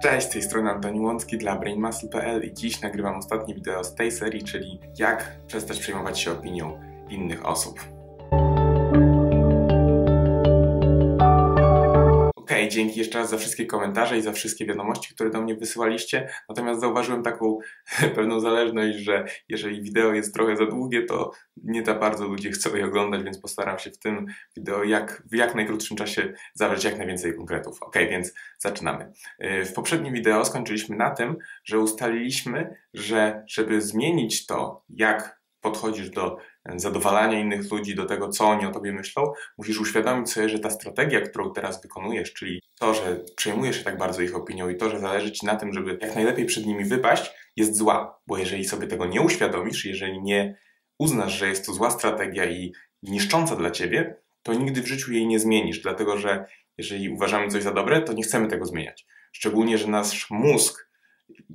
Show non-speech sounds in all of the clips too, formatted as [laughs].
Cześć, z tej strony Antoni Łącki dla BrainMuscle.pl i dziś nagrywam ostatnie wideo z tej serii, czyli jak przestać przejmować się opinią innych osób. Dzięki jeszcze raz za wszystkie komentarze i za wszystkie wiadomości, które do mnie wysyłaliście. Natomiast zauważyłem taką [laughs] pewną zależność, że jeżeli wideo jest trochę za długie, to nie za bardzo ludzie chcą je oglądać, więc postaram się w tym wideo jak, w jak najkrótszym czasie zawrzeć jak najwięcej konkretów. Ok, więc zaczynamy. Yy, w poprzednim wideo skończyliśmy na tym, że ustaliliśmy, że żeby zmienić to, jak podchodzisz do zadowalania innych ludzi, do tego, co oni o tobie myślą, musisz uświadomić sobie, że ta strategia, którą teraz wykonujesz, czyli to, że przejmujesz się tak bardzo ich opinią i to, że zależy ci na tym, żeby jak najlepiej przed nimi wypaść, jest zła. Bo jeżeli sobie tego nie uświadomisz, jeżeli nie uznasz, że jest to zła strategia i niszcząca dla ciebie, to nigdy w życiu jej nie zmienisz, dlatego że jeżeli uważamy coś za dobre, to nie chcemy tego zmieniać. Szczególnie, że nasz mózg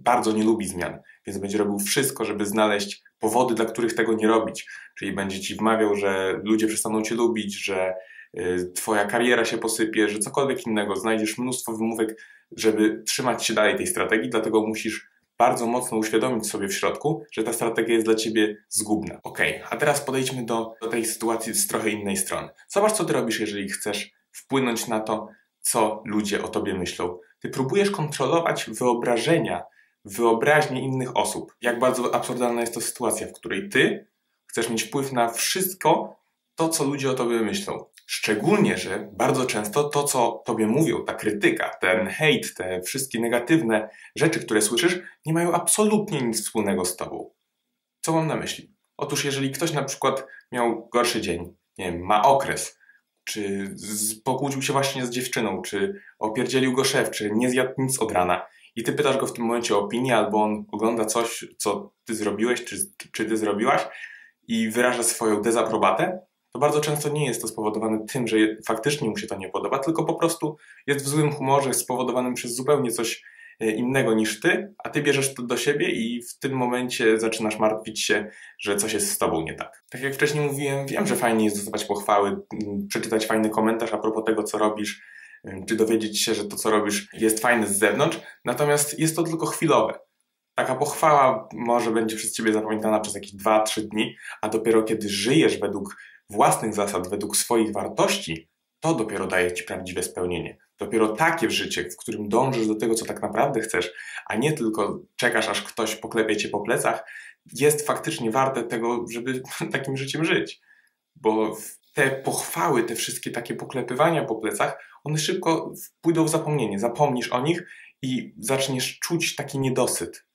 bardzo nie lubi zmian, więc będzie robił wszystko, żeby znaleźć powody, dla których tego nie robić. Czyli będzie ci wmawiał, że ludzie przestaną cię lubić, że y, twoja kariera się posypie, że cokolwiek innego. Znajdziesz mnóstwo wymówek, żeby trzymać się dalej tej strategii, dlatego musisz bardzo mocno uświadomić sobie w środku, że ta strategia jest dla ciebie zgubna. Ok, a teraz podejdźmy do, do tej sytuacji z trochę innej strony. Zobacz, co ty robisz, jeżeli chcesz wpłynąć na to, co ludzie o tobie myślą. Ty próbujesz kontrolować wyobrażenia wyobraźnię innych osób. Jak bardzo absurdalna jest to sytuacja, w której ty chcesz mieć wpływ na wszystko to, co ludzie o tobie myślą. Szczególnie, że bardzo często to, co tobie mówią, ta krytyka, ten hejt, te wszystkie negatywne rzeczy, które słyszysz, nie mają absolutnie nic wspólnego z tobą. Co mam na myśli? Otóż, jeżeli ktoś na przykład miał gorszy dzień, nie wiem, ma okres, czy pokłócił się właśnie z dziewczyną, czy opierdzielił go szef, czy nie zjadł nic od rana, i ty pytasz go w tym momencie o opinię, albo on ogląda coś, co ty zrobiłeś, czy, czy ty zrobiłaś i wyraża swoją dezaprobatę, to bardzo często nie jest to spowodowane tym, że faktycznie mu się to nie podoba, tylko po prostu jest w złym humorze spowodowanym przez zupełnie coś e, innego niż ty, a ty bierzesz to do siebie i w tym momencie zaczynasz martwić się, że coś jest z tobą nie tak. Tak jak wcześniej mówiłem, wiem, że fajnie jest dostawać pochwały, przeczytać fajny komentarz a propos tego, co robisz, czy dowiedzieć się, że to, co robisz, jest fajne z zewnątrz, natomiast jest to tylko chwilowe. Taka pochwała może będzie przez ciebie zapamiętana przez jakieś 2-3 dni, a dopiero kiedy żyjesz według własnych zasad, według swoich wartości, to dopiero daje ci prawdziwe spełnienie. Dopiero takie życie, w którym dążysz do tego, co tak naprawdę chcesz, a nie tylko czekasz, aż ktoś poklepie cię po plecach, jest faktycznie warte tego, żeby [laughs] takim życiem żyć. Bo te pochwały, te wszystkie takie poklepywania po plecach, one szybko pójdą w zapomnienie. Zapomnisz o nich i zaczniesz czuć taki niedosyt.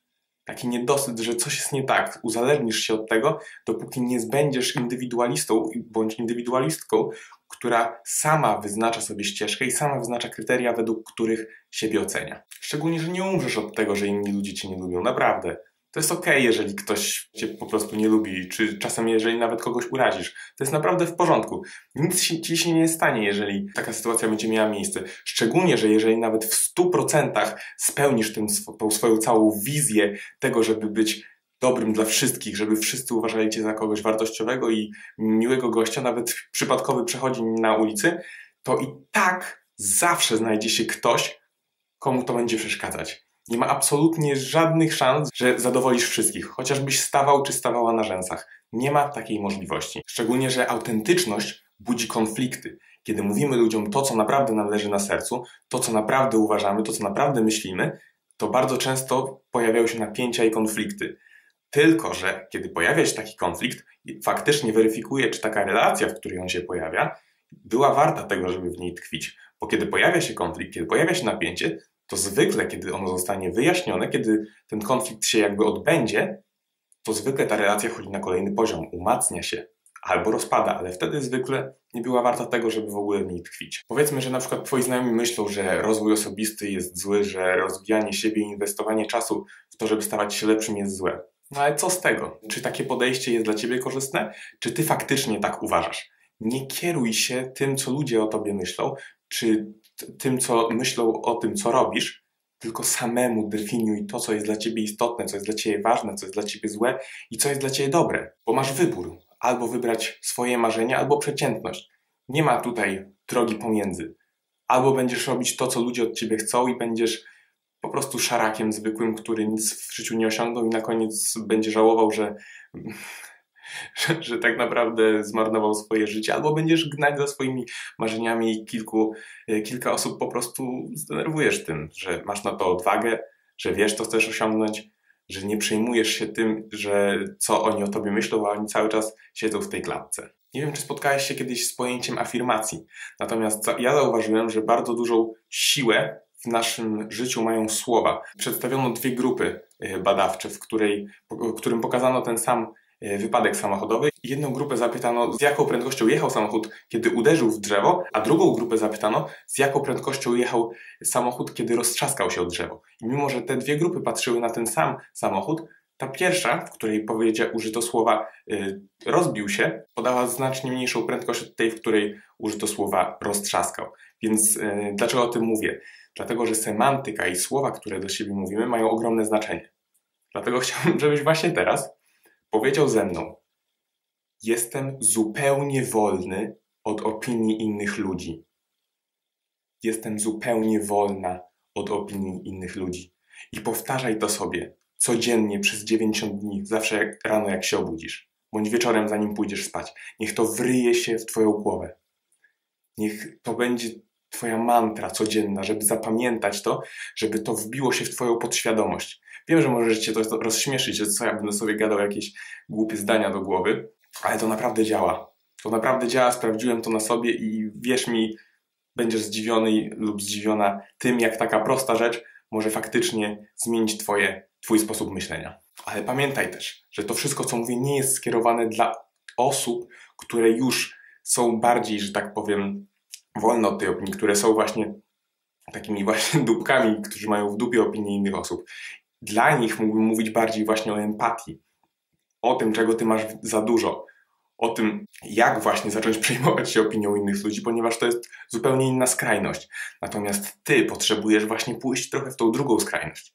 Taki niedosyt, że coś jest nie tak. Uzależnisz się od tego, dopóki nie będziesz indywidualistą bądź indywidualistką, która sama wyznacza sobie ścieżkę i sama wyznacza kryteria, według których siebie ocenia. Szczególnie, że nie umrzesz od tego, że inni ludzie cię nie lubią. Naprawdę. To jest ok, jeżeli ktoś cię po prostu nie lubi, czy czasem jeżeli nawet kogoś urazisz. To jest naprawdę w porządku. Nic ci się nie stanie, jeżeli taka sytuacja będzie miała miejsce. Szczególnie, że jeżeli nawet w 100% spełnisz tym, tą swoją całą wizję tego, żeby być dobrym dla wszystkich, żeby wszyscy uważali cię za kogoś wartościowego i miłego gościa, nawet przypadkowy przechodzi na ulicy, to i tak zawsze znajdzie się ktoś, komu to będzie przeszkadzać. Nie ma absolutnie żadnych szans, że zadowolisz wszystkich, chociażbyś stawał czy stawała na rzęsach. Nie ma takiej możliwości. Szczególnie, że autentyczność budzi konflikty. Kiedy mówimy ludziom to, co naprawdę nam leży na sercu, to, co naprawdę uważamy, to, co naprawdę myślimy, to bardzo często pojawiają się napięcia i konflikty. Tylko, że kiedy pojawia się taki konflikt, faktycznie weryfikuje, czy taka relacja, w której on się pojawia, była warta tego, żeby w niej tkwić. Bo kiedy pojawia się konflikt, kiedy pojawia się napięcie, to zwykle, kiedy ono zostanie wyjaśnione, kiedy ten konflikt się jakby odbędzie, to zwykle ta relacja chodzi na kolejny poziom, umacnia się albo rozpada, ale wtedy zwykle nie była warta tego, żeby w ogóle w niej tkwić. Powiedzmy, że na przykład twoi znajomi myślą, że rozwój osobisty jest zły, że rozwijanie siebie i inwestowanie czasu w to, żeby stawać się lepszym jest złe. No ale co z tego? Czy takie podejście jest dla ciebie korzystne? Czy ty faktycznie tak uważasz? Nie kieruj się tym, co ludzie o tobie myślą, czy tym, co myślą o tym, co robisz, tylko samemu definiuj to, co jest dla ciebie istotne, co jest dla ciebie ważne, co jest dla ciebie złe i co jest dla ciebie dobre. Bo masz wybór. Albo wybrać swoje marzenia, albo przeciętność. Nie ma tutaj drogi pomiędzy. Albo będziesz robić to, co ludzie od ciebie chcą i będziesz po prostu szarakiem zwykłym, który nic w życiu nie osiągnął i na koniec będzie żałował, że, że, tak naprawdę zmarnował swoje życie, albo będziesz gnać za swoimi marzeniami i kilku, e, kilka osób po prostu zdenerwujesz tym, że masz na to odwagę, że wiesz, co chcesz osiągnąć, że nie przejmujesz się tym, że co oni o tobie myślą, a oni cały czas siedzą w tej klatce. Nie wiem, czy spotkałeś się kiedyś z pojęciem afirmacji, natomiast ja zauważyłem, że bardzo dużą siłę w naszym życiu mają słowa. Przedstawiono dwie grupy e, badawcze, w, której, w którym pokazano ten sam wypadek samochodowy. Jedną grupę zapytano, z jaką prędkością jechał samochód, kiedy uderzył w drzewo, a drugą grupę zapytano, z jaką prędkością jechał samochód, kiedy roztrzaskał się o drzewo. I mimo, że te dwie grupy patrzyły na ten sam samochód, ta pierwsza, w której powiedział, użyto słowa y, rozbił się, podała znacznie mniejszą prędkość od tej, w której użyto słowa roztrzaskał. Więc y, dlaczego o tym mówię? Dlatego, że semantyka i słowa, które do siebie mówimy, mają ogromne znaczenie. Dlatego [laughs] chciałbym, żebyś właśnie teraz powiedział ze mną: Jestem zupełnie wolny od opinii innych ludzi. Jestem zupełnie wolna od opinii innych ludzi. I powtarzaj to sobie codziennie przez 90 dni, zawsze jak, rano jak się obudzisz, bądź wieczorem zanim pójdziesz spać. Niech to wryje się w Twoją głowę. Niech to będzie Twoja mantra codzienna, żeby zapamiętać to, żeby to wbiło się w Twoją podświadomość. Wiem, że możesz Cię to rozśmieszyć, że co ja będę sobie gadał jakieś głupie zdania do głowy, ale to naprawdę działa. To naprawdę działa, sprawdziłem to na sobie i wierz mi, będziesz zdziwiony lub zdziwiona tym, jak taka prosta rzecz może faktycznie zmienić twoje, Twój sposób myślenia. Ale pamiętaj też, że to wszystko, co mówię, nie jest skierowane dla osób, które już są bardziej, że tak powiem, wolne od tej opinii, które są właśnie takimi właśnie [laughs] dupkami, którzy mają w dupie opinię innych osób. Dla nich mógłbym mówić bardziej właśnie o empatii, o tym, czego ty masz za dużo, o tym, jak właśnie zacząć [laughs] przejmować się opinią innych ludzi, ponieważ to jest zupełnie inna skrajność. Natomiast ty potrzebujesz właśnie pójść trochę w tą drugą skrajność,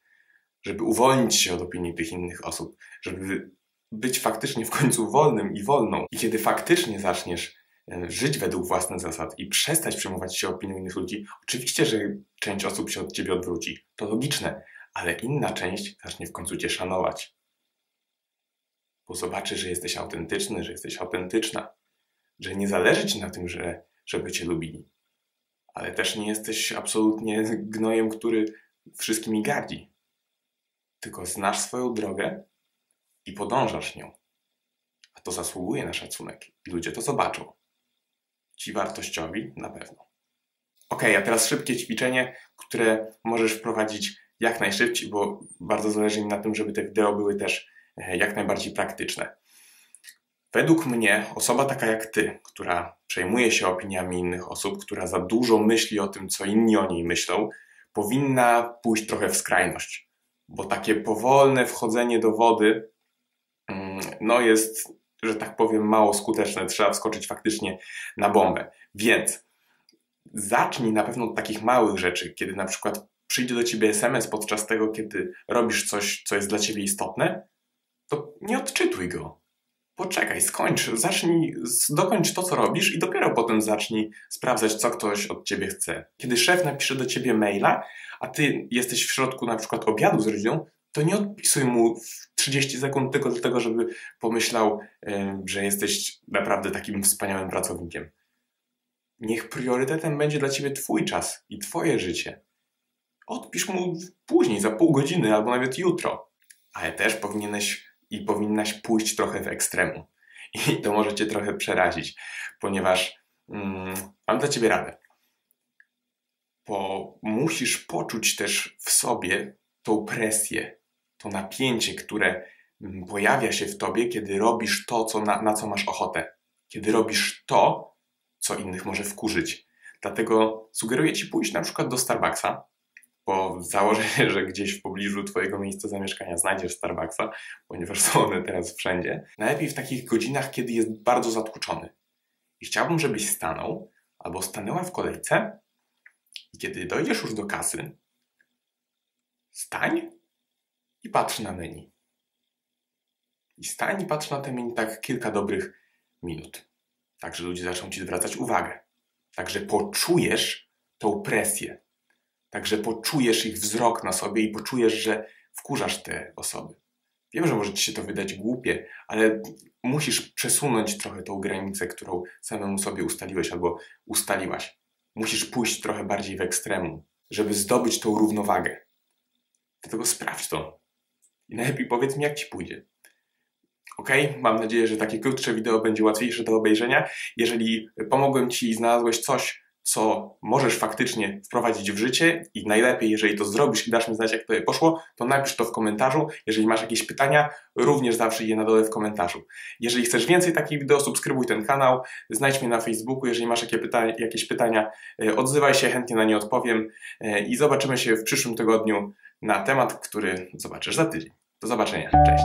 żeby uwolnić się od opinii tych innych osób, żeby być faktycznie w końcu wolnym i wolną. I kiedy faktycznie zaczniesz żyć według własnych zasad i przestać przejmować się opinią innych ludzi, oczywiście, że część osób się od ciebie odwróci. To logiczne, ale inna część zacznie w końcu cię szanować bo zobaczy, że jesteś autentyczny, że jesteś autentyczna, że nie zależy ci na tym, że, żeby cię lubili, ale też nie jesteś absolutnie gnojem, który wszystkimi gardzi, tylko znasz swoją drogę i podążasz nią. A to zasługuje na szacunek i ludzie to zobaczą. Ci wartościowi na pewno. Ok, a teraz szybkie ćwiczenie, które możesz wprowadzić jak najszybciej, bo bardzo zależy mi na tym, żeby te wideo były też E, jak najbardziej praktyczne. Według mnie osoba taka jak ty, która przejmuje się opiniami innych osób, która za dużo myśli o tym, co inni o niej myślą, powinna pójść trochę w skrajność, bo takie powolne wchodzenie do wody mm, no jest, że tak powiem, mało skuteczne. Trzeba wskoczyć faktycznie na bombę. Więc zacznij na pewno od takich małych rzeczy, kiedy na przykład przyjdzie do ciebie SMS podczas tego, kiedy robisz coś, co jest dla ciebie istotne, to nie odczytuj go. Poczekaj, skończ, zacznij, dokończ to, co robisz i dopiero potem zacznij sprawdzać, co ktoś od ciebie chce. Kiedy szef napisze do ciebie maila, a ty jesteś w środku na przykład obiadu z rodziną, to nie odpisuj mu w 30 sekund tylko dlatego, żeby pomyślał, że jesteś naprawdę takim wspaniałym pracownikiem. Niech priorytetem będzie dla ciebie twój czas i twoje życie. Odpisz mu później, za pół godziny albo nawet jutro. Ale też powinieneś i powinnaś pójść trochę w ekstremum. I to może cię trochę przerazić, ponieważ mm, mam dla ciebie radę. Bo musisz poczuć też w sobie tą presję, to napięcie, które mm, pojawia się w tobie, kiedy robisz to, co na, na co masz ochotę. Kiedy robisz to, co innych może wkurzyć. Dlatego sugeruję ci pójść na przykład do Starbucksa po założeniu, że gdzieś w pobliżu Twojego miejsca zamieszkania znajdziesz Starbucksa, ponieważ są one teraz wszędzie. Najlepiej w takich godzinach, kiedy jest bardzo zatłoczony. I chciałbym, żebyś stanął albo stanęła w kolejce i kiedy dojdziesz już do kasy, stań i patrz na menu. I stań i patrz na te menu tak kilka dobrych minut. Tak, że ludzie zaczną Ci zwracać uwagę. Także poczujesz tą presję Także poczujesz ich wzrok na sobie i poczujesz, że wkurzasz te osoby. Wiem, że może ci się to wydać głupie, ale musisz przesunąć trochę tą granicę, którą samemu sobie ustaliłeś albo ustaliłaś. Musisz pójść trochę bardziej w ekstremum, żeby zdobyć tą równowagę. Dlatego sprawdź to. I najlepiej powiedz mi, jak ci pójdzie. Ok, mam nadzieję, że takie krótsze wideo będzie łatwiejsze do obejrzenia. Jeżeli pomogłem Ci i znalazłeś coś, co możesz faktycznie wprowadzić w życie i najlepiej, jeżeli to zrobisz i dasz mi znać, jak to poszło, to napisz to w komentarzu. Jeżeli masz jakieś pytania, również zawsze je na dole w komentarzu. Jeżeli chcesz więcej takich wideo, subskrybuj ten kanał, znajdź mnie na Facebooku. Jeżeli masz jakieś pytania, jakieś pytania odzywaj się, chętnie na nie odpowiem e, i zobaczymy się w przyszłym tygodniu na temat, który zobaczysz za tydzień. Do zobaczenia. Cześć.